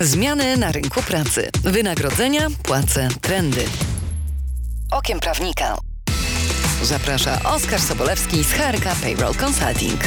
Zmiany na rynku pracy, wynagrodzenia, płace, trendy. Okiem prawnika. Zaprasza Oskar Sobolewski z HRK Payroll Consulting.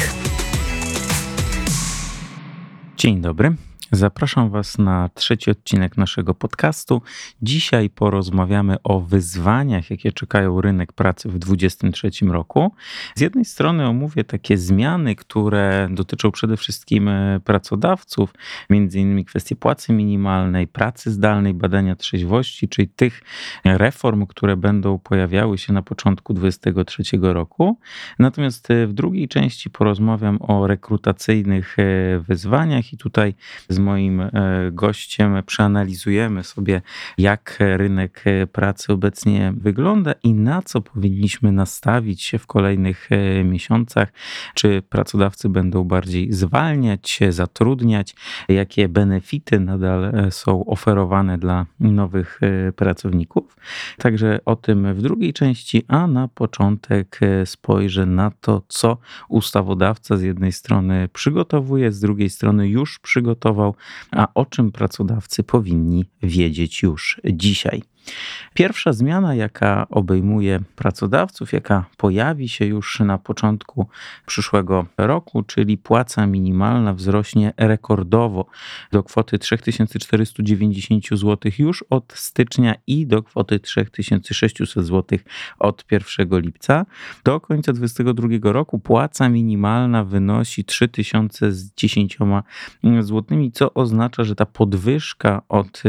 Dzień dobry. Zapraszam Was na trzeci odcinek naszego podcastu. Dzisiaj porozmawiamy o wyzwaniach, jakie czekają rynek pracy w 2023 roku. Z jednej strony omówię takie zmiany, które dotyczą przede wszystkim e, pracodawców, między innymi kwestie płacy minimalnej, pracy zdalnej, badania trzeźwości, czyli tych reform, które będą pojawiały się na początku 2023 roku. Natomiast e, w drugiej części porozmawiam o rekrutacyjnych e, wyzwaniach i tutaj z moim e, gościem przeanalizujemy sobie, jak rynek pracy obecnie wygląda i na co powinniśmy nastawić się w kolejnych e, miesiącach. Czy pracodawcy będą bardziej zwalniać, zatrudniać, jakie benefity nadal e, są oferowane dla nowych pracowników. Także o tym w drugiej części, a na początek spojrzę na to, co ustawodawca z jednej strony przygotowuje, z drugiej strony już przygotował a o czym pracodawcy powinni wiedzieć już dzisiaj. Pierwsza zmiana, jaka obejmuje pracodawców, jaka pojawi się już na początku przyszłego roku, czyli płaca minimalna wzrośnie rekordowo do kwoty 3490 zł już od stycznia i do kwoty 3600 zł od 1 lipca. Do końca 2022 roku płaca minimalna wynosi 3010 zł, co oznacza, że ta podwyżka od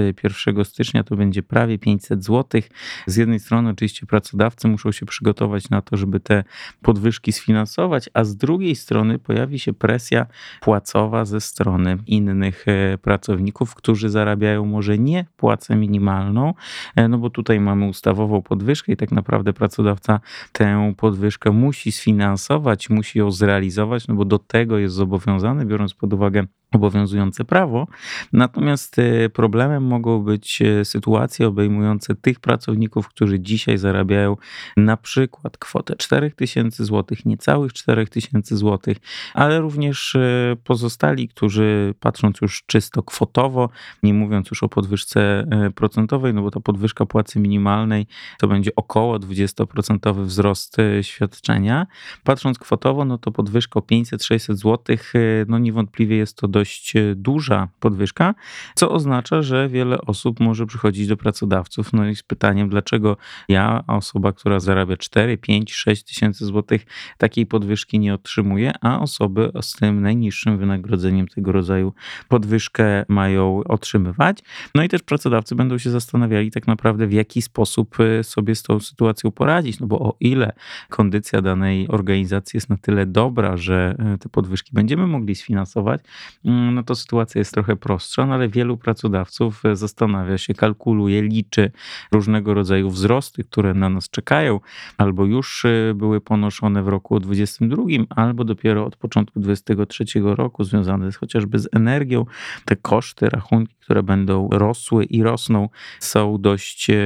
1 stycznia to będzie prawie 500 500 zł. Z jednej strony oczywiście pracodawcy muszą się przygotować na to, żeby te podwyżki sfinansować, a z drugiej strony pojawi się presja płacowa ze strony innych e, pracowników, którzy zarabiają może nie płacę minimalną, e, no bo tutaj mamy ustawową podwyżkę i tak naprawdę pracodawca tę podwyżkę musi sfinansować, musi ją zrealizować, no bo do tego jest zobowiązany, biorąc pod uwagę obowiązujące prawo. Natomiast e, problemem mogą być e, sytuacje obejmujące tych pracowników, którzy dzisiaj zarabiają na przykład kwotę 4000 zł, niecałych 4000 zł, ale również e, pozostali, którzy patrząc już czysto kwotowo, nie mówiąc już o podwyżce procentowej, no bo ta podwyżka płacy minimalnej to będzie około 20% wzrost świadczenia. Patrząc kwotowo, no to podwyżka o 500-600 zł, no niewątpliwie jest to do dość e, duża podwyżka, co oznacza, że wiele osób może przychodzić do pracodawców no i z pytaniem, dlaczego ja, osoba, która zarabia 4, 5, 6 tysięcy złotych, takiej podwyżki nie otrzymuje, a osoby z tym najniższym wynagrodzeniem tego rodzaju podwyżkę mają otrzymywać. No i też pracodawcy będą się zastanawiali tak naprawdę, w jaki sposób e, sobie z tą sytuacją poradzić, no bo o ile kondycja danej organizacji jest na tyle dobra, że e, te podwyżki będziemy mogli sfinansować, no to sytuacja jest trochę prostsza, no ale wielu pracodawców e, zastanawia się, kalkuluje, liczy różnego rodzaju wzrosty, które na nas czekają, albo już e, były ponoszone w roku 2022, albo dopiero od początku 2023 roku, związane chociażby z energią. Te koszty, rachunki, które będą rosły i rosną, są dość e,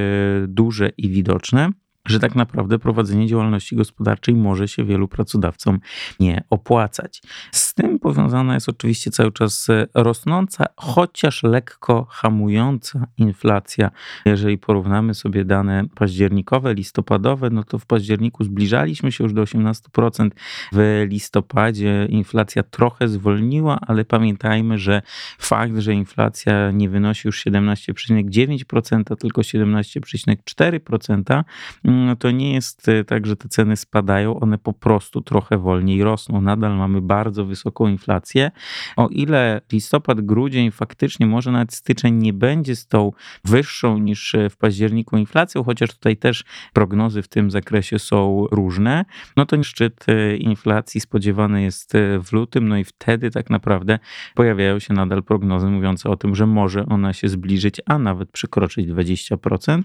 duże i widoczne że tak naprawdę prowadzenie działalności gospodarczej może się wielu pracodawcom nie opłacać. Z tym powiązana jest oczywiście cały czas rosnąca, chociaż lekko hamująca inflacja. Jeżeli porównamy sobie dane październikowe, listopadowe, no to w październiku zbliżaliśmy się już do 18%. W listopadzie inflacja trochę zwolniła, ale pamiętajmy, że fakt, że inflacja nie wynosi już 17,9%, tylko 17,4%, no to nie jest e, tak, że te ceny spadają, one po prostu trochę wolniej rosną. Nadal mamy bardzo wysoką inflację. O ile listopad, grudzień faktycznie, może nawet styczeń nie będzie z tą wyższą niż w październiku inflacją, chociaż tutaj też prognozy w tym zakresie są różne, no to szczyt e, inflacji spodziewany jest w lutym, no i wtedy tak naprawdę pojawiają się nadal prognozy mówiące o tym, że może ona się zbliżyć, a nawet przekroczyć 20%.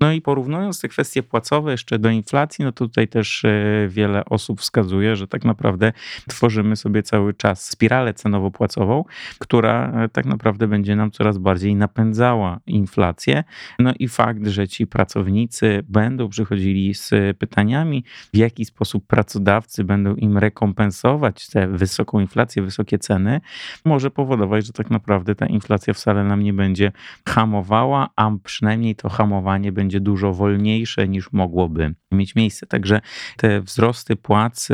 No i porównując te kwestie płacowe, jeszcze do inflacji, no to tutaj też e, wiele osób wskazuje, że tak naprawdę tworzymy sobie cały cały czas spiralę cenowo-płacową, która tak naprawdę będzie nam coraz bardziej napędzała inflację. No i fakt, że ci pracownicy będą przychodzili z pytaniami, w jaki sposób pracodawcy będą im rekompensować tę wysoką inflację, wysokie ceny, może powodować, że tak naprawdę ta inflacja wcale nam nie będzie hamowała, a przynajmniej to hamowanie będzie dużo wolniejsze niż mogłoby mieć miejsce. Także te wzrosty płac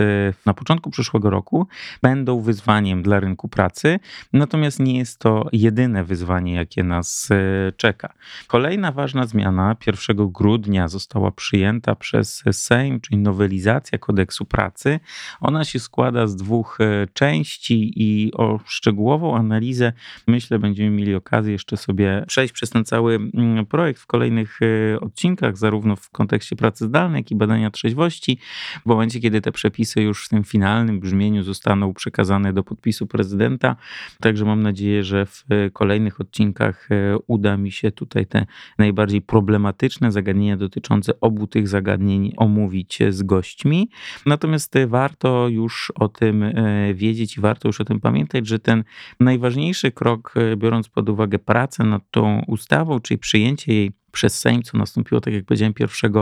na początku przyszłego roku będą wyzwaniem dla rynku pracy, natomiast nie jest to jedyne wyzwanie, jakie nas e, czeka. Kolejna ważna zmiana 1 grudnia została przyjęta przez Sejm, czyli nowelizacja kodeksu pracy. Ona się składa z dwóch e, części i o szczegółową analizę myślę będziemy mieli okazję jeszcze sobie przejść przez ten cały mm, projekt w kolejnych e, odcinkach, zarówno w kontekście pracy zdalnej, jak i badania trzeźwości. W momencie, kiedy te przepisy już w tym finalnym brzmieniu zostaną przekazane do podpisu prezydenta, także mam nadzieję, że w kolejnych odcinkach e, uda mi się tutaj te najbardziej problematyczne zagadnienia dotyczące obu tych zagadnień omówić z gośćmi. Natomiast warto już o tym e, wiedzieć i warto już o tym pamiętać, że ten najważniejszy krok, e, biorąc pod uwagę pracę nad tą ustawą, czyli przyjęcie jej przez Sejm, co nastąpiło, tak jak powiedziałem, 1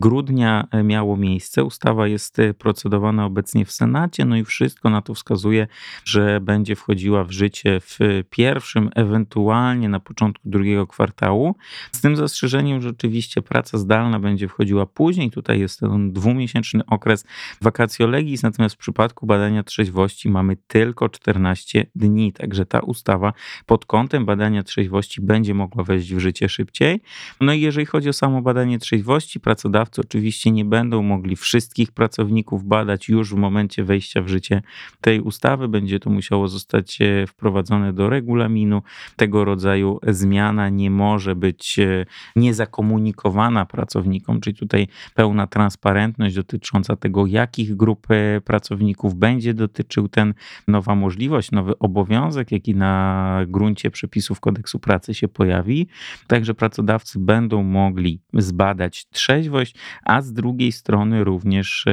grudnia e, miało miejsce. Ustawa jest e, procedowana obecnie w Senacie, no i wszystko na to wskazuje, że będzie wchodziła w życie w pierwszym, ewentualnie na początku drugiego kwartału. Z tym zastrzeżeniem, że oczywiście praca zdalna będzie wchodziła później. Tutaj jest ten dwumiesięczny okres vacatio legis, natomiast w przypadku badania trzeźwości mamy tylko 14 dni, także ta ustawa pod kątem badania trzeźwości będzie mogła wejść w życie szybciej. No i jeżeli chodzi o samo badanie trzeźwości, pracodawcy oczywiście nie będą mogli wszystkich pracowników badać już w momencie wejścia w życie tej ustawy. Będzie to musiało zostać e, wprowadzone do regulaminu. Tego rodzaju zmiana nie może być e, niezakomunikowana pracownikom, czyli tutaj pełna transparentność dotycząca tego, jakich grup e, pracowników będzie dotyczył ten nowa możliwość, nowy obowiązek, jaki na gruncie przepisów kodeksu pracy się pojawi. Także pracodawcy będą mogli zbadać trzeźwość, a z drugiej strony również e,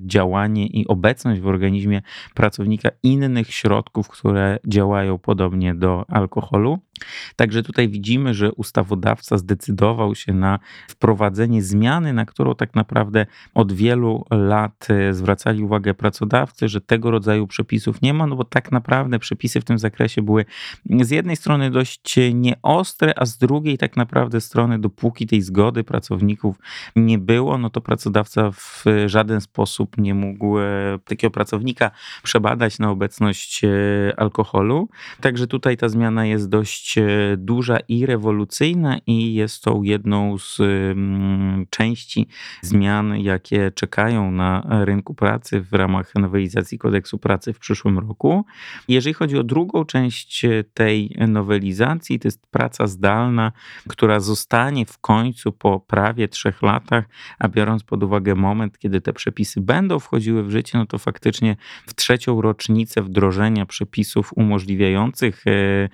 działanie i obecność w organizmie pracownika innych środków, które działają podobnie do alkoholu. Także tutaj widzimy, że ustawodawca zdecydował się na wprowadzenie zmiany, na którą tak naprawdę od wielu lat e, zwracali uwagę pracodawcy, że tego rodzaju przepisów nie ma, no bo tak naprawdę przepisy w tym zakresie były z jednej strony dość nieostre, a z drugiej tak naprawdę strony, dopóki tej zgody pracowników nie było, no to pracodawca w żaden sposób nie mógł e, takiego pracownika przebadać na obecność e, alkoholu. Także tutaj ta zmiana jest dość E, duża i rewolucyjna, i jest to jedną z mm, części zmian, jakie czekają na rynku pracy w ramach nowelizacji kodeksu pracy w przyszłym roku. Jeżeli chodzi o drugą część tej nowelizacji, to jest praca zdalna, która zostanie w końcu po prawie trzech latach, a biorąc pod uwagę moment, kiedy te przepisy będą wchodziły w życie, no to faktycznie w trzecią rocznicę wdrożenia przepisów umożliwiających e,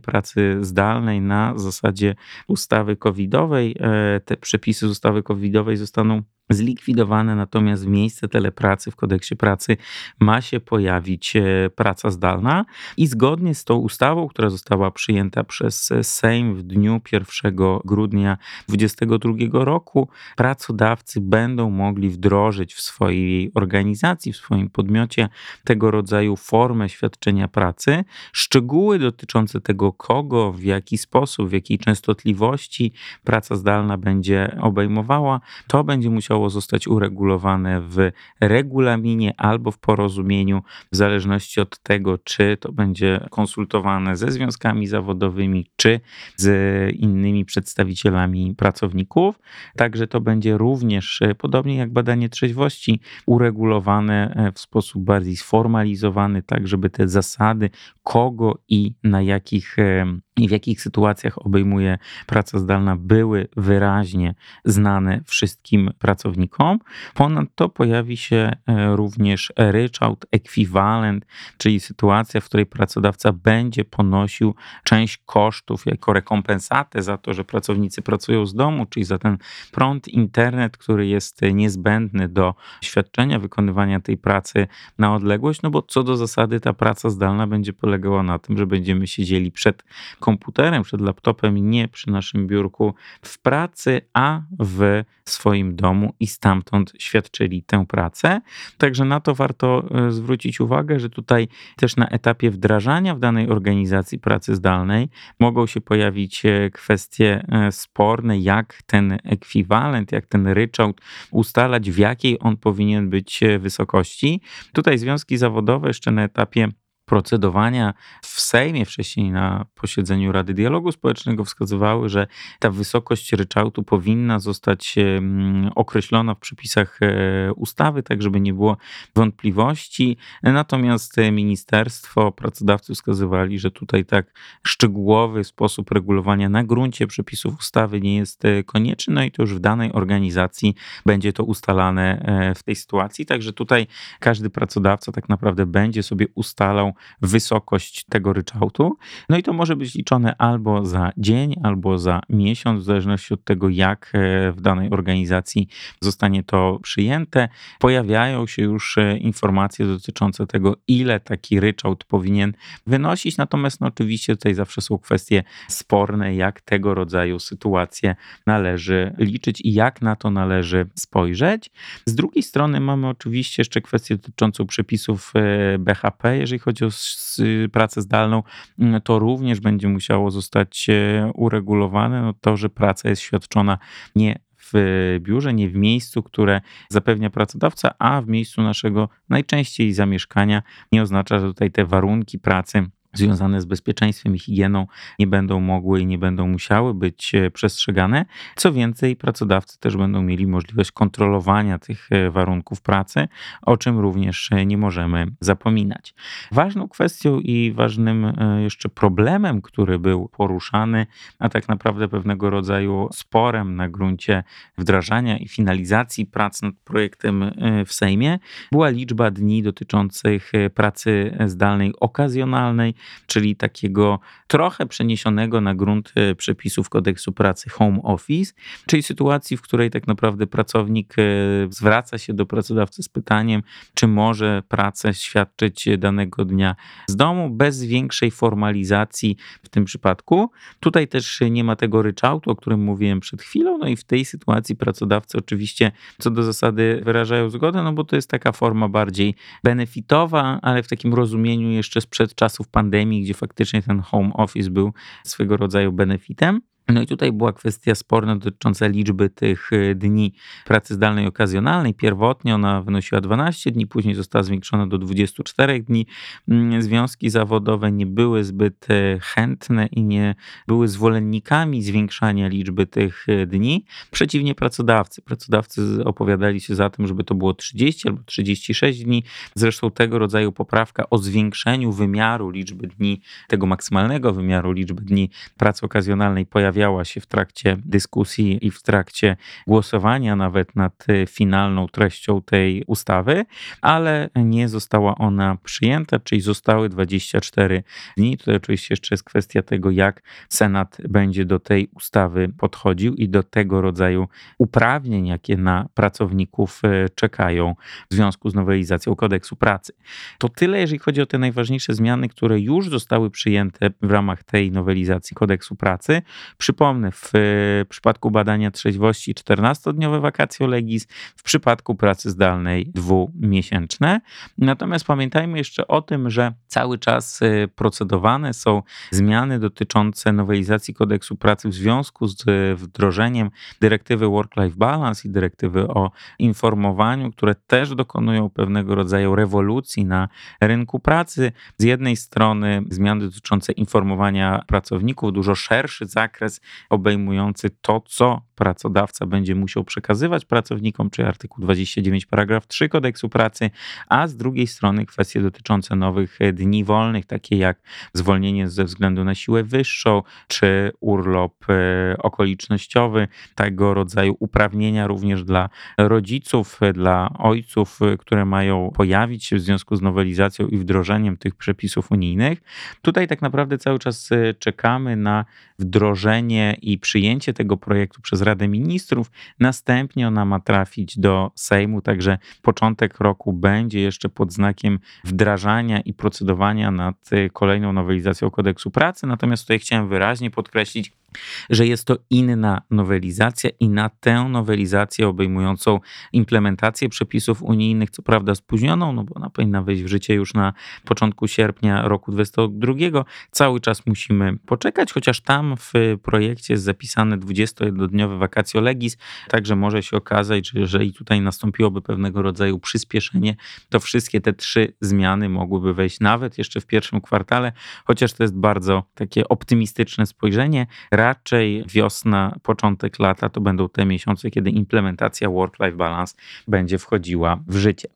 pracy zdalnej na zasadzie ustawy covidowej. E, te przepisy z ustawy covidowej zostaną zlikwidowane, natomiast w miejsce telepracy w kodeksie pracy ma się pojawić e, praca zdalna i zgodnie z tą ustawą, która została przyjęta przez Sejm w dniu 1 grudnia 2022 roku, pracodawcy będą mogli wdrożyć w swojej organizacji, w swoim podmiocie tego rodzaju formę świadczenia pracy. Szczegóły dotyczące tego, kogo, w jaki sposób, w jakiej częstotliwości praca zdalna będzie obejmowała, to będzie musiało musiało zostać uregulowane w regulaminie albo w porozumieniu, w zależności od tego, czy to będzie konsultowane ze związkami zawodowymi, czy z innymi przedstawicielami pracowników. Także to będzie również, e, podobnie jak badanie trzeźwości, uregulowane e, w sposób bardziej sformalizowany, tak żeby te zasady, kogo i na jakich i w jakich sytuacjach obejmuje praca zdalna, były wyraźnie znane wszystkim pracownikom. Ponadto pojawi się e, również ryczałt ekwiwalent, czyli sytuacja, w której pracodawca będzie ponosił część kosztów jako rekompensatę za to, że pracownicy pracują z domu, czyli za ten prąd, internet, który jest niezbędny do świadczenia, wykonywania tej pracy na odległość, no bo co do zasady ta praca zdalna będzie polegała na tym, że będziemy siedzieli przed komputerem, przed laptopem, nie przy naszym biurku w pracy, a w swoim domu i stamtąd świadczyli tę pracę. Także na to warto e, zwrócić uwagę, że tutaj też na etapie wdrażania w danej organizacji pracy zdalnej mogą się pojawić e, kwestie e, sporne, jak ten ekwiwalent, jak ten ryczałt ustalać, w jakiej on powinien być wysokości. Tutaj związki zawodowe jeszcze na etapie procedowania w Sejmie, wcześniej na posiedzeniu Rady Dialogu Społecznego wskazywały, że ta wysokość ryczałtu powinna zostać określona w przepisach e, ustawy, tak żeby nie było wątpliwości. Natomiast ministerstwo, pracodawcy wskazywali, że tutaj tak szczegółowy sposób regulowania na gruncie przepisów ustawy nie jest e, konieczny, no i to już w danej organizacji będzie to ustalane e, w tej sytuacji. Także tutaj każdy pracodawca tak naprawdę będzie sobie ustalał wysokość tego ryczałtu. No i to może być liczone albo za dzień, albo za miesiąc, w zależności od tego, jak e, w danej organizacji zostanie to przyjęte. Pojawiają się już e, informacje dotyczące tego, ile taki ryczałt powinien wynosić. Natomiast no, oczywiście tutaj zawsze są kwestie sporne, jak tego rodzaju sytuacje należy liczyć i jak na to należy spojrzeć. Z drugiej strony mamy oczywiście jeszcze kwestię dotyczącą przepisów e, BHP, jeżeli chodzi o pracę zdalną, mm, to również będzie musiało zostać e, uregulowane. No to, że praca jest świadczona nie w biurze, nie w miejscu, które zapewnia pracodawca, a w miejscu naszego najczęściej zamieszkania, nie oznacza, że tutaj te warunki pracy związane z bezpieczeństwem i higieną nie będą mogły i nie będą musiały być e, przestrzegane. Co więcej, pracodawcy też będą mieli możliwość kontrolowania tych e, warunków pracy, o czym również e, nie możemy zapominać. Ważną kwestią i ważnym jeszcze problemem, który był poruszany, a tak naprawdę pewnego rodzaju sporem na gruncie wdrażania i finalizacji prac nad projektem w Sejmie, była liczba dni dotyczących pracy zdalnej okazjonalnej czyli takiego trochę przeniesionego na grunt przepisów kodeksu pracy home office, czyli sytuacji, w której tak naprawdę pracownik e, zwraca się do pracodawcy z pytaniem, czy może pracę świadczyć danego dnia z domu bez większej formalizacji w tym przypadku. Tutaj też nie ma tego ryczałtu, o którym mówiłem przed chwilą, no i w tej sytuacji pracodawcy oczywiście co do zasady wyrażają zgodę, no bo to jest taka forma bardziej benefitowa, ale w takim rozumieniu jeszcze sprzed czasów pandemii pandemii, gdzie faktycznie ten home office był swego rodzaju benefitem. No i tutaj była kwestia sporna dotycząca liczby tych y, dni pracy zdalnej okazjonalnej. Pierwotnie ona wynosiła 12 dni, później została zwiększona do 24 dni. Mm, związki zawodowe nie były zbyt y, chętne i nie były zwolennikami zwiększania liczby tych y, dni. Przeciwnie pracodawcy. Pracodawcy opowiadali się za tym, żeby to było 30 albo 36 dni. Zresztą tego rodzaju poprawka o zwiększeniu wymiaru liczby dni, tego maksymalnego wymiaru liczby dni pracy okazjonalnej pojawiła pojawiała się w trakcie dyskusji i w trakcie głosowania nawet nad y, finalną treścią tej ustawy, ale nie została ona przyjęta, czyli zostały 24 dni. Tutaj oczywiście jeszcze jest kwestia tego, jak Senat będzie do tej ustawy podchodził i do tego rodzaju uprawnień, jakie na pracowników y, czekają w związku z nowelizacją kodeksu pracy. To tyle, jeżeli chodzi o te najważniejsze zmiany, które już zostały przyjęte w ramach tej nowelizacji kodeksu pracy. Przypomnę, w e, przypadku badania trzeźwości 14-dniowe wakacje legis, w przypadku pracy zdalnej dwumiesięczne. Natomiast pamiętajmy jeszcze o tym, że cały czas e, procedowane są zmiany dotyczące nowelizacji kodeksu pracy w związku z e, wdrożeniem dyrektywy Work-Life Balance i dyrektywy o informowaniu, które też dokonują pewnego rodzaju rewolucji na rynku pracy. Z jednej strony zmiany dotyczące informowania pracowników, dużo szerszy zakres zakres obejmujący to, co pracodawca będzie musiał przekazywać pracownikom, czyli artykuł 29, paragraf 3 kodeksu pracy, a z drugiej strony kwestie dotyczące nowych dni wolnych, takie jak zwolnienie ze względu na siłę wyższą, czy urlop e, okolicznościowy, tego rodzaju uprawnienia również dla rodziców, dla ojców, które mają pojawić się w związku z nowelizacją i wdrożeniem tych przepisów unijnych. Tutaj tak naprawdę cały czas e, czekamy na wdrożenie i przyjęcie tego projektu przez Radę Ministrów. Następnie ona ma trafić do Sejmu, także początek roku będzie jeszcze pod znakiem wdrażania i procedowania nad e, kolejną nowelizacją kodeksu pracy. Natomiast tutaj chciałem wyraźnie podkreślić, że jest to inna nowelizacja i na tę nowelizację obejmującą implementację przepisów unijnych, co prawda spóźnioną, no bo ona powinna wejść w życie już na początku sierpnia roku 2022, cały czas musimy poczekać, chociaż tam w projekcie jest zapisane 21-dniowe vacatio legis, także może się okazać, że jeżeli tutaj nastąpiłoby pewnego rodzaju przyspieszenie, to wszystkie te trzy zmiany mogłyby wejść nawet jeszcze w pierwszym kwartale, chociaż to jest bardzo takie optymistyczne spojrzenie raczej wiosna, początek lata to będą te miesiące, kiedy implementacja work-life balance będzie wchodziła w życie.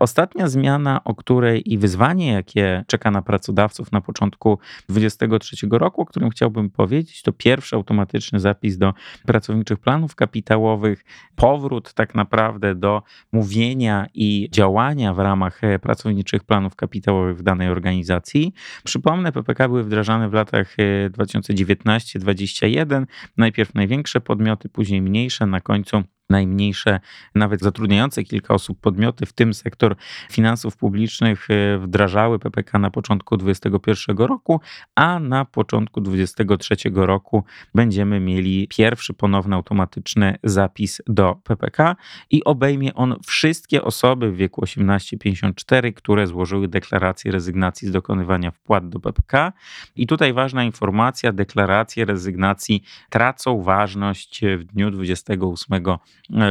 Ostatnia zmiana, o której i wyzwanie, jakie czeka na pracodawców na początku 2023 roku, o którym chciałbym powiedzieć, to pierwszy automatyczny zapis do pracowniczych planów kapitałowych, powrót tak naprawdę do mówienia i działania w ramach pracowniczych planów kapitałowych w danej organizacji. Przypomnę, PPK były wdrażane w latach 2019-2020 21. Najpierw największe podmioty, później mniejsze, na końcu najmniejsze, nawet zatrudniające kilka osób podmioty, w tym sektor finansów publicznych, e, wdrażały PPK na początku 2021 roku, a na początku 2023 roku będziemy mieli pierwszy ponowny automatyczny zapis do PPK i obejmie on wszystkie osoby w wieku 18-54, które złożyły deklarację rezygnacji z dokonywania wpłat do PPK. I tutaj ważna informacja, deklaracje rezygnacji tracą ważność w dniu 28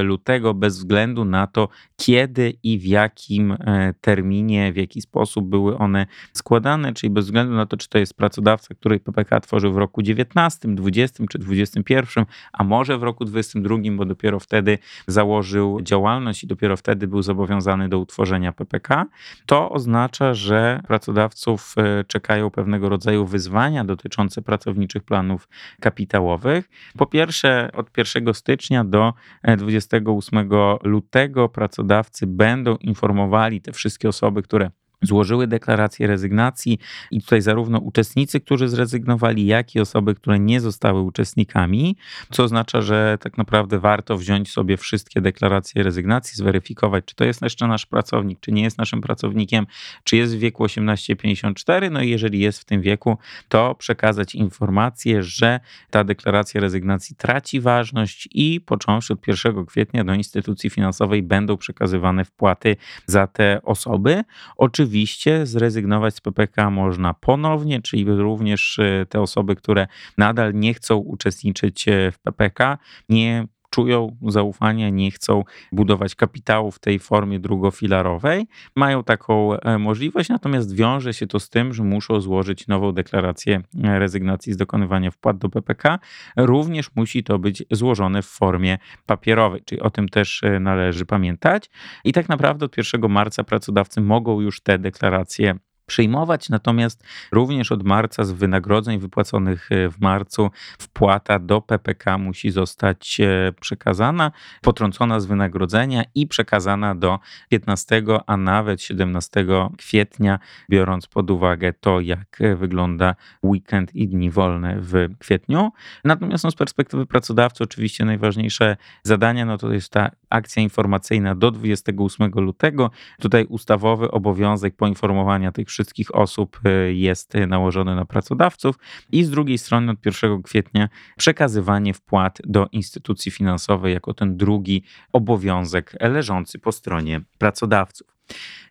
lutego, bez względu na to, kiedy i w jakim e, terminie, w jaki sposób były one składane, czyli bez względu na to, czy to jest pracodawca, który PPK tworzył w roku 19, 20 czy 21, a może w roku 22, bo dopiero wtedy założył działalność i dopiero wtedy był zobowiązany do utworzenia PPK, to oznacza, że pracodawców e, czekają pewnego rodzaju wyzwania dotyczące pracowniczych planów kapitałowych. Po pierwsze, od 1 stycznia do 28 lutego pracodawcy będą informowali te wszystkie osoby, które złożyły deklarację rezygnacji i tutaj zarówno uczestnicy, którzy zrezygnowali, jak i osoby, które nie zostały uczestnikami, co oznacza, że tak naprawdę warto wziąć sobie wszystkie deklaracje rezygnacji, zweryfikować, czy to jest jeszcze nasz pracownik, czy nie jest naszym pracownikiem, czy jest w wieku 18-54, no i jeżeli jest w tym wieku, to przekazać informację, że ta deklaracja rezygnacji traci ważność i począwszy od 1 kwietnia do instytucji finansowej będą przekazywane wpłaty za te osoby. Oczywiście Oczywiście zrezygnować z PPK można ponownie, czyli również e, te osoby, które nadal nie chcą uczestniczyć e, w PPK, nie czują zaufania, nie chcą budować kapitału w tej formie drugofilarowej, mają taką e, możliwość, natomiast wiąże się to z tym, że muszą złożyć nową deklarację rezygnacji z dokonywania wpłat do PPK. Również musi to być złożone w formie papierowej, czyli o tym też należy pamiętać. I tak naprawdę od 1 marca pracodawcy mogą już te deklaracje przyjmować, natomiast również od marca z wynagrodzeń wypłaconych e, w marcu wpłata do PPK musi zostać e, przekazana, potrącona z wynagrodzenia i przekazana do 15, a nawet 17 kwietnia, biorąc pod uwagę to, jak wygląda weekend i dni wolne w kwietniu. Natomiast no, z perspektywy pracodawcy oczywiście najważniejsze zadania no to jest ta akcja informacyjna do 28 lutego. Tutaj ustawowy obowiązek poinformowania tych wszystkich osób e, jest nałożony na pracodawców i z drugiej strony od 1 kwietnia przekazywanie wpłat do instytucji finansowej jako ten drugi obowiązek leżący po stronie pracodawców.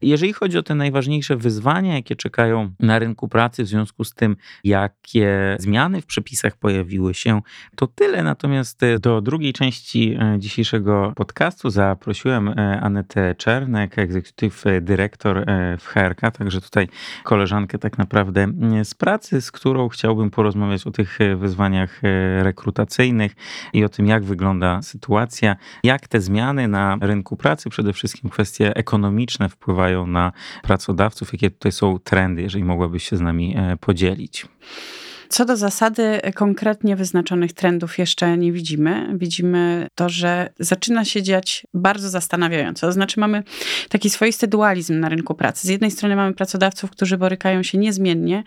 Jeżeli chodzi o te najważniejsze wyzwania, jakie czekają na rynku pracy w związku z tym, jakie zmiany w przepisach pojawiły się, to tyle. Natomiast e, do drugiej części e, dzisiejszego podcastu zaprosiłem e, Anetę Czernek, executive dyrektor w HRK, także tutaj koleżankę tak naprawdę z pracy, z którą chciałbym porozmawiać o tych wyzwaniach rekrutacyjnych i o tym, jak wygląda sytuacja, jak te zmiany na rynku pracy, przede wszystkim kwestie ekonomiczne wpływają wpływają na pracodawców? Jakie tutaj są trendy, jeżeli mogłabyś się z nami e, podzielić? Co do zasady konkretnie wyznaczonych trendów jeszcze nie widzimy. Widzimy to, że zaczyna się dziać bardzo zastanawiająco. To znaczy mamy taki swoisty dualizm na rynku pracy. Z jednej strony mamy pracodawców, którzy borykają się niezmiennie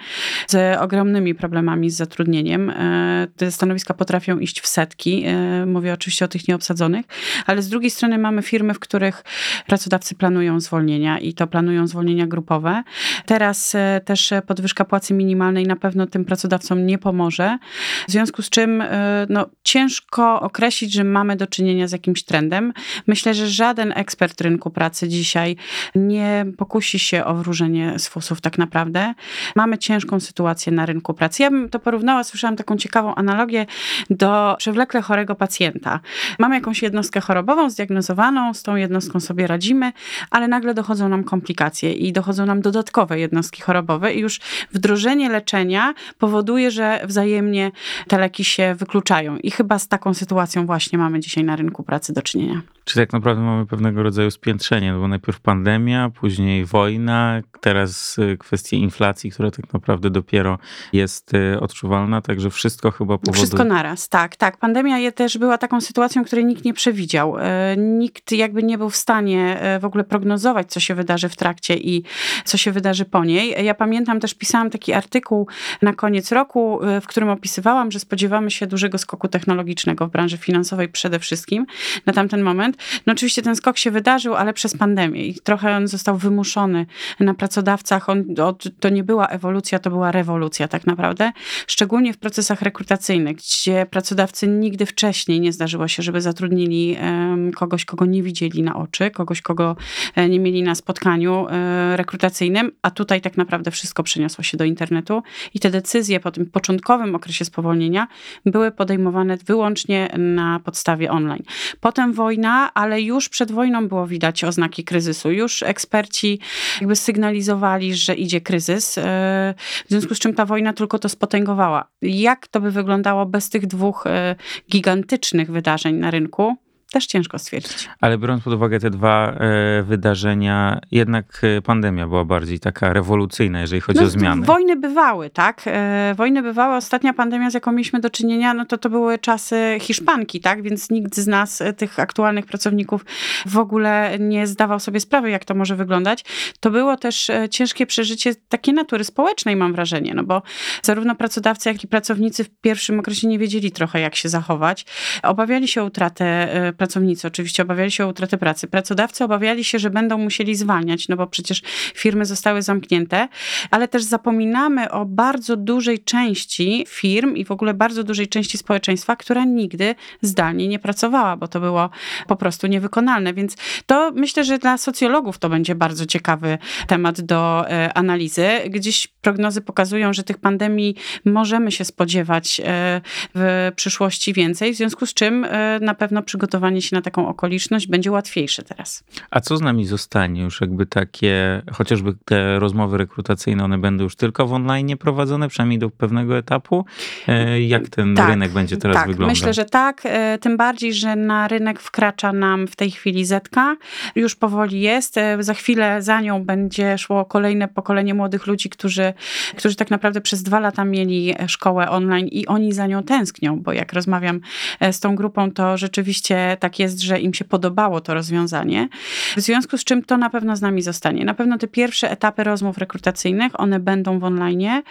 z ogromnymi problemami z zatrudnieniem. E, te stanowiska potrafią iść w setki. E, mówię oczywiście o tych nieobsadzonych, ale z drugiej strony mamy firmy, w których pracodawcy planują zwolnienia i to planują zwolnienia grupowe. Teraz e, też podwyżka płacy minimalnej na pewno tym pracodawcom nie pomoże. W związku z czym e, no, ciężko określić, że mamy do czynienia z jakimś trendem. Myślę, że żaden ekspert rynku pracy dzisiaj nie pokusi się o wróżenie z fusów tak naprawdę. Mamy ciężką sytuację na rynku pracy. Ja bym to porównała, słyszałam taką ciekawą analogię do przewlekle chorego pacjenta. Mamy jakąś jednostkę chorobową zdiagnozowaną, z tą jednostką sobie radzimy, ale nagle dochodzą nam komplikacje i dochodzą nam dodatkowe jednostki chorobowe i już wdrożenie leczenia powoduje, powoduje, że wzajemnie te leki się wykluczają. I chyba z taką sytuacją właśnie mamy dzisiaj na rynku pracy do czynienia. Czy tak naprawdę mamy pewnego rodzaju spiętrzenie, no bo najpierw pandemia, później wojna, teraz y, kwestie inflacji, która tak naprawdę dopiero jest y, odczuwalna, także wszystko chyba powoduje... Wszystko naraz, tak, tak. Pandemia też była taką sytuacją, której nikt nie przewidział. Y, nikt jakby nie był w stanie w ogóle prognozować, co się wydarzy w trakcie i co się wydarzy po niej. Ja pamiętam też, pisałam taki artykuł na koniec roku, w którym opisywałam, że spodziewamy się dużego skoku technologicznego w branży finansowej przede wszystkim na tamten moment. No oczywiście ten skok się wydarzył, ale przez pandemię i trochę on został wymuszony na pracodawcach. On, to nie była ewolucja, to była rewolucja tak naprawdę. Szczególnie w procesach rekrutacyjnych, gdzie pracodawcy nigdy wcześniej nie zdarzyło się, żeby zatrudnili kogoś, kogo nie widzieli na oczy, kogoś, kogo e, nie mieli na spotkaniu e, rekrutacyjnym, a tutaj tak naprawdę wszystko przeniosło się do internetu i te decyzje po tym początkowym okresie spowolnienia były podejmowane wyłącznie na podstawie online. Potem wojna, ale już przed wojną było widać oznaki kryzysu. Już eksperci jakby sygnalizowali, że idzie kryzys, e, w związku z czym ta wojna tylko to spotęgowała. Jak to by wyglądało bez tych dwóch e, gigantycznych wydarzeń na rynku? Też ciężko stwierdzić. Ale biorąc pod uwagę te dwa e, wydarzenia, jednak e, pandemia była bardziej taka rewolucyjna, jeżeli chodzi no, o zmiany. Wojny bywały, tak? E, wojny bywały. Ostatnia pandemia, z jaką mieliśmy do czynienia, no to to były czasy Hiszpanki, tak? Więc nikt z nas, tych aktualnych pracowników, w ogóle nie zdawał sobie sprawy, jak to może wyglądać. To było też ciężkie przeżycie takiej natury społecznej, mam wrażenie, no bo zarówno pracodawcy, jak i pracownicy w pierwszym okresie nie wiedzieli trochę, jak się zachować. Obawiali się o utratę pracownicy oczywiście obawiali się o utratę pracy. Pracodawcy obawiali się, że będą musieli zwalniać, no bo przecież firmy zostały zamknięte, ale też zapominamy o bardzo dużej części firm i w ogóle bardzo dużej części społeczeństwa, która nigdy zdalnie nie pracowała, bo to było po prostu niewykonalne. Więc to myślę, że dla socjologów to będzie bardzo ciekawy temat do e, analizy. Gdzieś prognozy pokazują, że tych pandemii możemy się spodziewać e, w przyszłości więcej, w związku z czym e, na pewno przygotowanie przygotowanie się na taką okoliczność będzie łatwiejsze teraz. A co z nami zostanie? Już jakby takie, chociażby te rozmowy rekrutacyjne, one będą już tylko w online prowadzone, przynajmniej do pewnego etapu? E, jak ten tak, rynek będzie teraz tak, wyglądał? Myślę, że tak. E, tym bardziej, że na rynek wkracza nam w tej chwili Zetka. Już powoli jest. E, za chwilę za nią będzie szło kolejne pokolenie młodych ludzi, którzy, którzy tak naprawdę przez dwa lata mieli szkołę online i oni za nią tęsknią, bo jak rozmawiam z tą grupą, to rzeczywiście tak jest, że im się podobało to rozwiązanie. W związku z czym to na pewno z nami zostanie. Na pewno te pierwsze etapy rozmów rekrutacyjnych, one będą w online.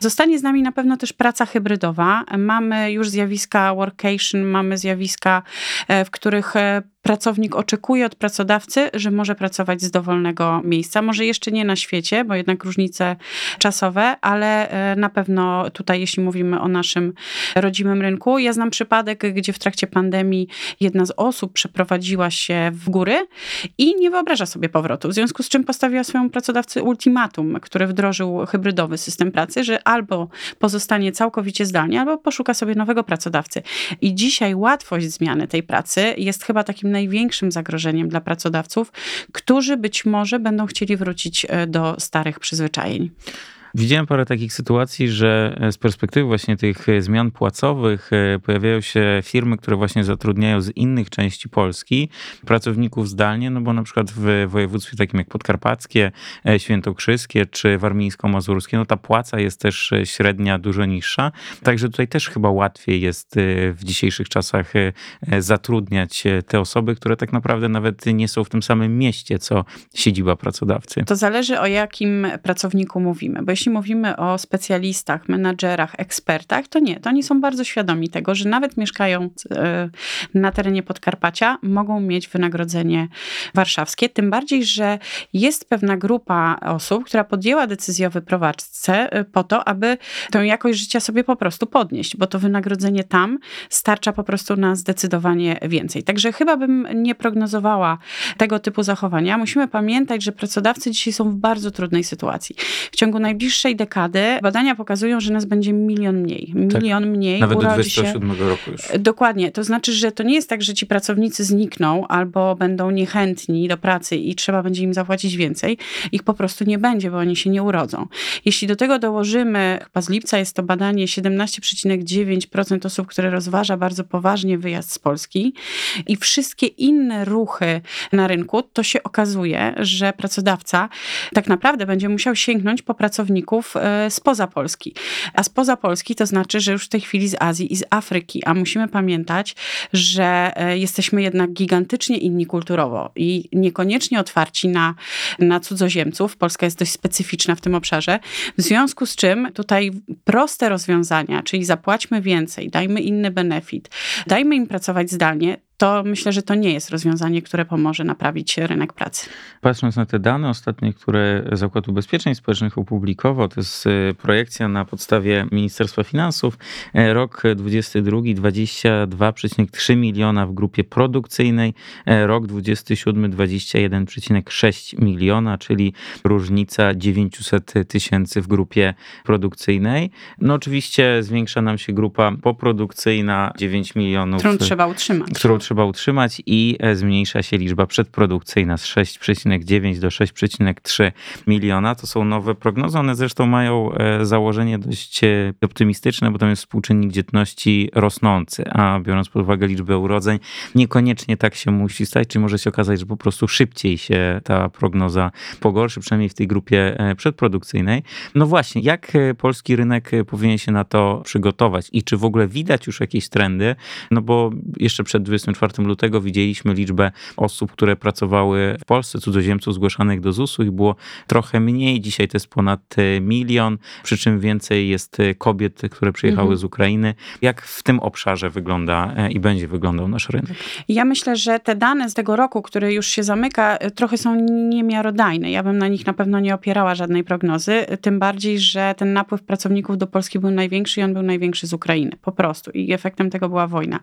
Zostanie z nami na pewno też praca hybrydowa. Mamy już zjawiska workation, mamy zjawiska, e, w których e, pracownik oczekuje od pracodawcy, że może pracować z dowolnego miejsca. Może jeszcze nie na świecie, bo jednak różnice czasowe, ale e, na pewno tutaj, jeśli mówimy o naszym rodzimym rynku. Ja znam przypadek, gdzie w trakcie pandemii jedna z osób przeprowadziła się w góry i nie wyobraża sobie powrotu, w związku z czym postawiła swojemu pracodawcy ultimatum, który wdrożył hybrydowy system pracy, że albo pozostanie całkowicie zdalnie, albo poszuka sobie nowego pracodawcy. I dzisiaj łatwość zmiany tej pracy jest chyba takim największym zagrożeniem dla pracodawców, którzy być może będą chcieli wrócić e, do starych przyzwyczajeń. Widziałem parę takich sytuacji, że e, z perspektywy właśnie tych e, zmian płacowych e, pojawiają się firmy, które właśnie zatrudniają z innych części Polski pracowników zdalnie, no bo na przykład w województwie takim jak podkarpackie, świętokrzyskie czy warmińsko-mazurskie, no ta płaca jest też średnia dużo niższa. Także tutaj też chyba łatwiej jest w dzisiejszych czasach zatrudniać te osoby, które tak naprawdę nawet nie są w tym samym mieście, co siedziba pracodawcy. To zależy o jakim pracowniku mówimy, bo jeśli jeśli mówimy o specjalistach, menadżerach, ekspertach, to nie, to oni są bardzo świadomi tego, że nawet mieszkając e, na terenie Podkarpacia, mogą mieć wynagrodzenie warszawskie. Tym bardziej, że jest pewna grupa osób, która podjęła decyzję o wyprowadzce e, po to, aby tę jakość życia sobie po prostu podnieść, bo to wynagrodzenie tam starcza po prostu na zdecydowanie więcej. Także chyba bym nie prognozowała tego typu zachowania. Musimy pamiętać, że pracodawcy dzisiaj są w bardzo trudnej sytuacji. W ciągu najbliższych najbliższej dekady badania pokazują, że nas będzie milion mniej. Tak. Milion tak. mniej Nawet do 27 się... roku już. Dokładnie. To znaczy, że to nie jest tak, że ci pracownicy znikną albo będą niechętni do pracy i trzeba będzie im zapłacić więcej. Ich po prostu nie będzie, bo oni się nie urodzą. Jeśli do tego dołożymy, chyba z lipca jest to badanie 17,9% osób, które rozważa bardzo poważnie wyjazd z Polski i wszystkie inne ruchy na rynku, to się okazuje, że pracodawca tak naprawdę będzie musiał sięgnąć po pracowników pracowników e, spoza Polski. A spoza Polski to znaczy, że już w tej chwili z Azji i z Afryki, a musimy pamiętać, że e, jesteśmy jednak gigantycznie inni kulturowo i niekoniecznie otwarci na, na cudzoziemców. Polska jest dość specyficzna w tym obszarze. W związku z czym tutaj proste rozwiązania, czyli zapłaćmy więcej, dajmy inny benefit, dajmy im pracować zdalnie, to myślę, że to nie jest rozwiązanie, które pomoże naprawić rynek pracy. Patrząc na te dane ostatnie, które Zakład Ubezpieczeń Społecznych opublikował, to jest e, projekcja na podstawie Ministerstwa Finansów, e, rok 22 22,3 miliona w grupie produkcyjnej, e, rok 27 21,6 miliona, czyli różnica 900 tysięcy w grupie produkcyjnej. No oczywiście zwiększa nam się grupa poprodukcyjna 9 milionów. Którą trzeba utrzymać. Którą trzeba utrzymać i e, zmniejsza się liczba przedprodukcyjna z 6,9 do 6,3 miliona. To są nowe prognozy. One zresztą mają e, założenie dość e, optymistyczne, bo tam jest współczynnik dzietności rosnący, a biorąc pod uwagę liczbę urodzeń, niekoniecznie tak się musi stać, czy może się okazać, że po prostu szybciej się ta prognoza pogorszy, przynajmniej w tej grupie przedprodukcyjnej. No właśnie, jak polski rynek powinien się na to przygotować i czy w ogóle widać już jakieś trendy? No bo jeszcze przed 20 24 lutego widzieliśmy liczbę osób, które pracowały w Polsce, cudzoziemców zgłaszanych do ZUS-u i było trochę mniej. Dzisiaj to jest ponad e, milion, przy czym więcej jest e, kobiet, które przyjechały mhm. z Ukrainy. Jak w tym obszarze wygląda e, i będzie wyglądał nasz rynek? Ja myślę, że te dane z tego roku, który już się zamyka, trochę są niemiarodajne. Ja bym na nich na pewno nie opierała żadnej prognozy, tym bardziej, że ten napływ pracowników do Polski był największy i on był największy z Ukrainy. Po prostu. I efektem tego była wojna,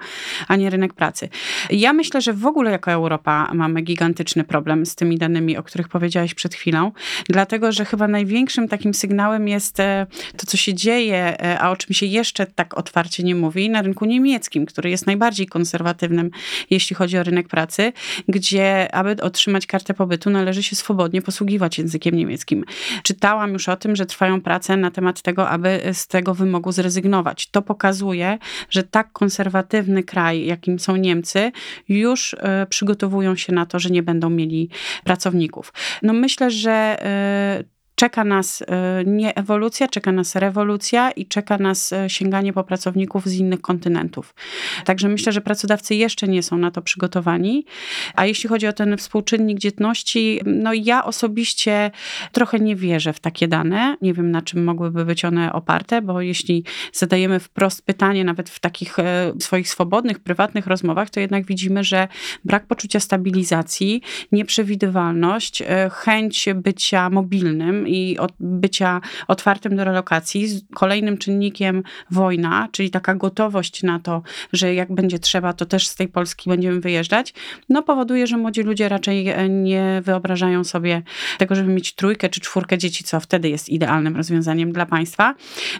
a nie rynek pracy. Ja myślę, że w ogóle jako Europa mamy gigantyczny problem z tymi danymi, o których powiedziałeś przed chwilą, dlatego że chyba największym takim sygnałem jest e, to, co się dzieje, e, a o czym się jeszcze tak otwarcie nie mówi, na rynku niemieckim, który jest najbardziej konserwatywnym, jeśli chodzi o rynek pracy, gdzie, aby otrzymać kartę pobytu, należy się swobodnie posługiwać językiem niemieckim. Czytałam już o tym, że trwają prace na temat tego, aby z tego wymogu zrezygnować. To pokazuje, że tak konserwatywny kraj, jakim są Niemcy, Niemcy już e, przygotowują się na to, że nie będą mieli pracowników. No myślę, że e, czeka nas nie ewolucja, czeka nas rewolucja i czeka nas sięganie po pracowników z innych kontynentów. Także myślę, że pracodawcy jeszcze nie są na to przygotowani. A jeśli chodzi o ten współczynnik dzietności, no ja osobiście trochę nie wierzę w takie dane. Nie wiem, na czym mogłyby być one oparte, bo jeśli zadajemy wprost pytanie, nawet w takich e, swoich swobodnych, prywatnych rozmowach, to jednak widzimy, że brak poczucia stabilizacji, nieprzewidywalność, e, chęć bycia mobilnym i bycia otwartym do relokacji. Kolejnym czynnikiem wojna, czyli taka gotowość na to, że jak będzie trzeba, to też z tej Polski będziemy wyjeżdżać, no powoduje, że młodzi ludzie raczej e, nie wyobrażają sobie tego, żeby mieć trójkę czy czwórkę dzieci, co wtedy jest idealnym rozwiązaniem dla państwa.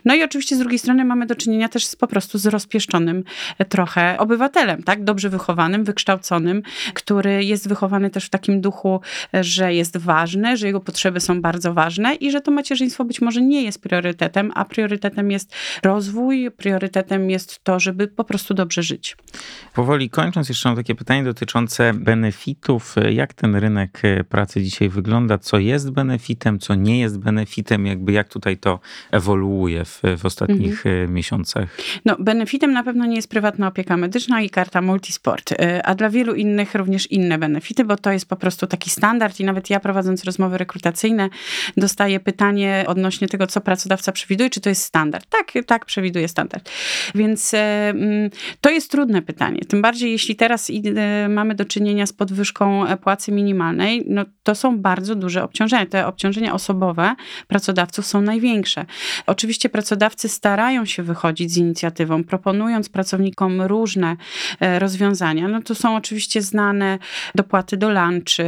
No i oczywiście z drugiej strony mamy do czynienia też z, po prostu z rozpieszczonym e, trochę obywatelem, tak? Dobrze wychowanym, wykształconym, który jest wychowany też w takim duchu, e, że jest ważny, że jego potrzeby są bardzo ważne i że to macierzyństwo być może nie jest priorytetem, a priorytetem jest rozwój, priorytetem jest to, żeby po prostu dobrze żyć. Powoli kończąc, jeszcze mam takie pytanie dotyczące benefitów. Jak ten rynek pracy dzisiaj wygląda? Co jest benefitem, co nie jest benefitem? Jakby jak tutaj to ewoluuje w, w ostatnich mhm. miesiącach? No, benefitem na pewno nie jest prywatna opieka medyczna i karta multisport, y, a dla wielu innych również inne benefity, bo to jest po prostu taki standard i nawet ja prowadząc rozmowy rekrutacyjne dostaję pytanie odnośnie tego, co pracodawca przewiduje, czy to jest standard. Tak, tak przewiduje standard. Więc e, mm, to jest trudne pytanie. Tym bardziej, jeśli teraz e, mamy do czynienia z podwyżką e, płacy minimalnej, no to są bardzo duże obciążenia. Te obciążenia osobowe pracodawców są największe. Oczywiście pracodawcy starają się wychodzić z inicjatywą, proponując pracownikom różne rozwiązania. No to są oczywiście znane dopłaty do lunchy,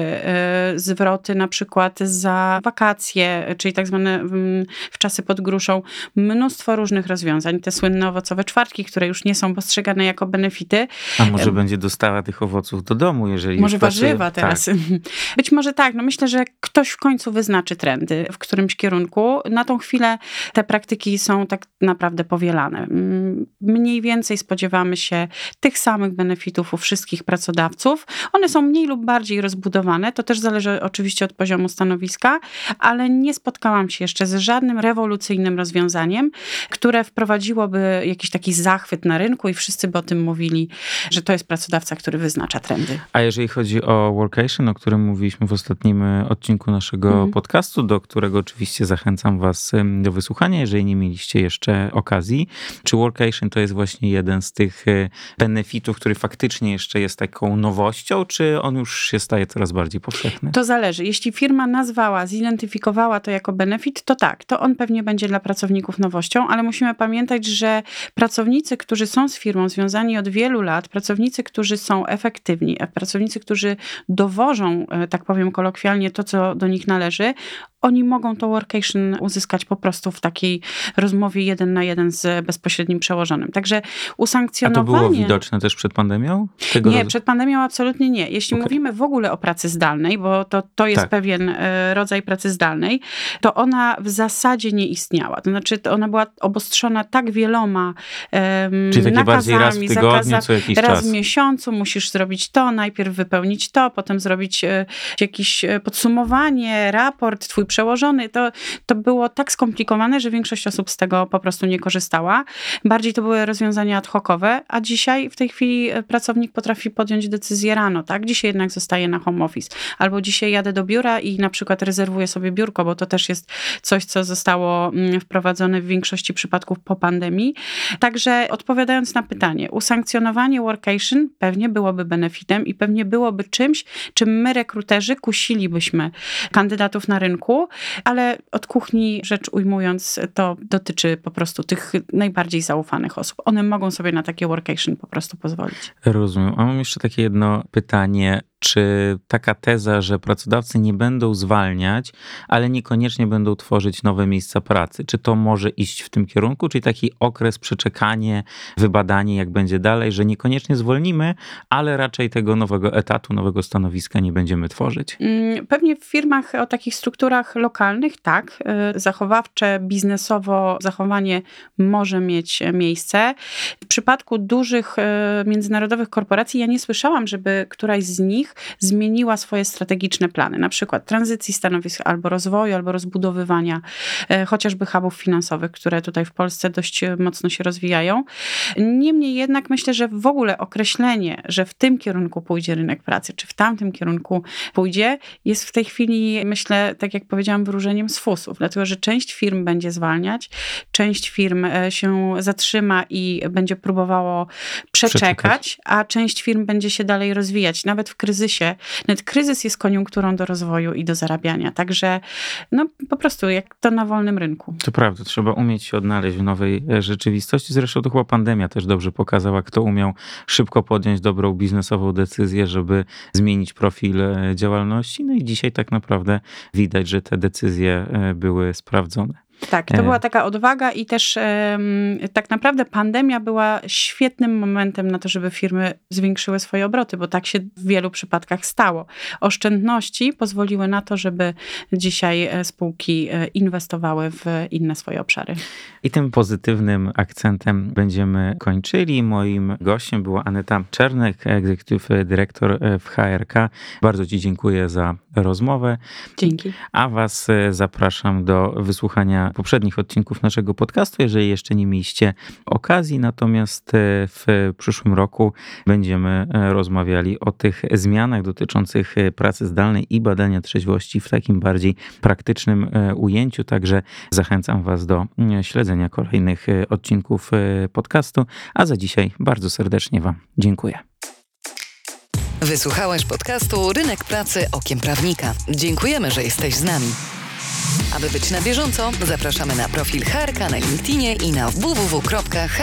zwroty na przykład za wakacje, czyli tak zwane mm, w czasy pod gruszą, mnóstwo różnych rozwiązań. Te słynne owocowe czwartki, które już nie są postrzegane jako benefity. A może będzie dostała tych owoców do domu, jeżeli Może warzywa teraz. Tak. Być może tak. No myślę, że ktoś w końcu wyznaczy trendy w którymś kierunku. Na tą chwilę te praktyki są tak naprawdę powielane. Mm, mniej więcej spodziewamy się tych samych benefitów u wszystkich pracodawców. One są mniej lub bardziej rozbudowane. To też zależy oczywiście od poziomu stanowiska, ale nie spotkałam się jeszcze z żadnym rewolucyjnym rozwiązaniem, które wprowadziłoby jakiś taki zachwyt na rynku i wszyscy by o tym mówili, że to jest pracodawca, który wyznacza trendy. A jeżeli chodzi o workation, o którym mówiliśmy w ostatnim e, odcinku naszego mm. podcastu, do którego oczywiście zachęcam was do wysłuchania, jeżeli nie mieliście jeszcze okazji. Czy workation to jest właśnie jeden z tych e, benefitów, który faktycznie jeszcze jest taką nowością, czy on już się staje coraz bardziej powszechny? To zależy. Jeśli firma nazwała, zidentyfikowała to jako benefit, to tak, to on pewnie będzie dla pracowników nowością, ale musimy pamiętać, że pracownicy, którzy są z firmą związani od wielu lat, pracownicy, którzy są efektywni, pracownicy, którzy dowożą, e, tak powiem kolokwialnie, to, co do nich należy, oni mogą to workation uzyskać po prostu w takiej rozmowie jeden na jeden z bezpośrednim przełożonym. Także usankcjonowanie... A to było widoczne też przed pandemią? Tego nie, roz... przed pandemią absolutnie nie. Jeśli okay. mówimy w ogóle o pracy zdalnej, bo to, to jest tak. pewien e, rodzaj pracy zdalnej, to ona w zasadzie nie istniała. To znaczy ona była obostrzona tak wieloma um, Czyli takie nakazami, bardziej raz w tygodniu, co jakiś raz czas. w miesiącu musisz zrobić to, najpierw wypełnić to, potem zrobić e, jakieś e, podsumowanie, raport, twój przełożony. To, to było tak skomplikowane, że większość osób z tego po prostu nie korzystała. Bardziej to były rozwiązania ad hocowe, a dzisiaj w tej chwili e, pracownik potrafi podjąć decyzję rano, tak? Dzisiaj jednak zostaje na home office. Albo dzisiaj jadę do biura i na przykład rezerwuję sobie biurko, bo to też jest coś, co zostało mm, wprowadzone w większości przypadków po pandemii. Także odpowiadając na pytanie, usankcjonowanie workation pewnie byłoby benefitem i pewnie byłoby czymś, czym my rekruterzy kusilibyśmy kandydatów na rynku, ale od kuchni rzecz ujmując, to dotyczy po prostu tych najbardziej zaufanych osób. One mogą sobie na takie workation po prostu pozwolić. Rozumiem. A mam jeszcze takie jedno pytanie czy taka teza, że pracodawcy nie będą zwalniać, ale niekoniecznie będą tworzyć nowe miejsca pracy, czy to może iść w tym kierunku, czyli taki okres, przeczekanie, wybadanie, jak będzie dalej, że niekoniecznie zwolnimy, ale raczej tego nowego etatu, nowego stanowiska nie będziemy tworzyć? Mm, pewnie w firmach o takich strukturach lokalnych tak, zachowawcze, biznesowo zachowanie może mieć miejsce. W przypadku dużych międzynarodowych korporacji ja nie słyszałam, żeby któraś z nich zmieniła swoje strategiczne plany, na przykład tranzycji stanowisk albo rozwoju, albo rozbudowywania chociażby hubów finansowych, które tutaj w Polsce dość mocno się rozwijają. Niemniej jednak myślę, że w ogóle określenie, że w tym kierunku pójdzie rynek pracy, czy w tamtym kierunku pójdzie, jest w tej chwili, myślę, tak jak powiedziałam, wyróżeniem z fusów, dlatego że część firm będzie zwalniać, część firm e, się zatrzyma i będzie próbowało przeczekać, przeczekać. a część firm będzie się dalej rozwijać, nawet w kryzysie. Nawet kryzys jest koniunkturą do rozwoju i do zarabiania, także no po prostu jak to na wolnym rynku. To prawda, trzeba umieć się odnaleźć w nowej e, rzeczywistości. Zresztą to chyba pandemia też dobrze pokazała, kto umiał szybko podjąć dobrą biznesową decyzję, żeby zmienić profil e, działalności. No i dzisiaj tak naprawdę widać, że te decyzje e, były sprawdzone. Tak, to e. była taka odwaga i też tak naprawdę pandemia była świetnym momentem na to, żeby firmy zwiększyły swoje obroty, bo tak się w wielu przypadkach stało. Oszczędności pozwoliły na to, żeby dzisiaj e, spółki e, inwestowały w inne swoje obszary. I tym pozytywnym akcentem będziemy kończyli. Moim gościem była Aneta Czernek, executive dyrektor w HRK. Bardzo Ci dziękuję za rozmowę. Dzięki. A Was zapraszam do wysłuchania poprzednich odcinków naszego podcastu, jeżeli jeszcze nie mieliście okazji. Natomiast e, w przyszłym roku będziemy e, rozmawiali o tych zmianach dotyczących e, pracy zdalnej i badania trzeźwości w takim bardziej praktycznym ujęciu. Także zachęcam Was do śledzenia kolejnych odcinków podcastu. A za dzisiaj bardzo serdecznie Wam dziękuję. Wysłuchałeś podcastu Rynek Pracy Okiem Prawnika. Dziękujemy, że jesteś z nami. Aby być na bieżąco, zapraszamy na profil HRK na LinkedInie i na www.hrk.pl.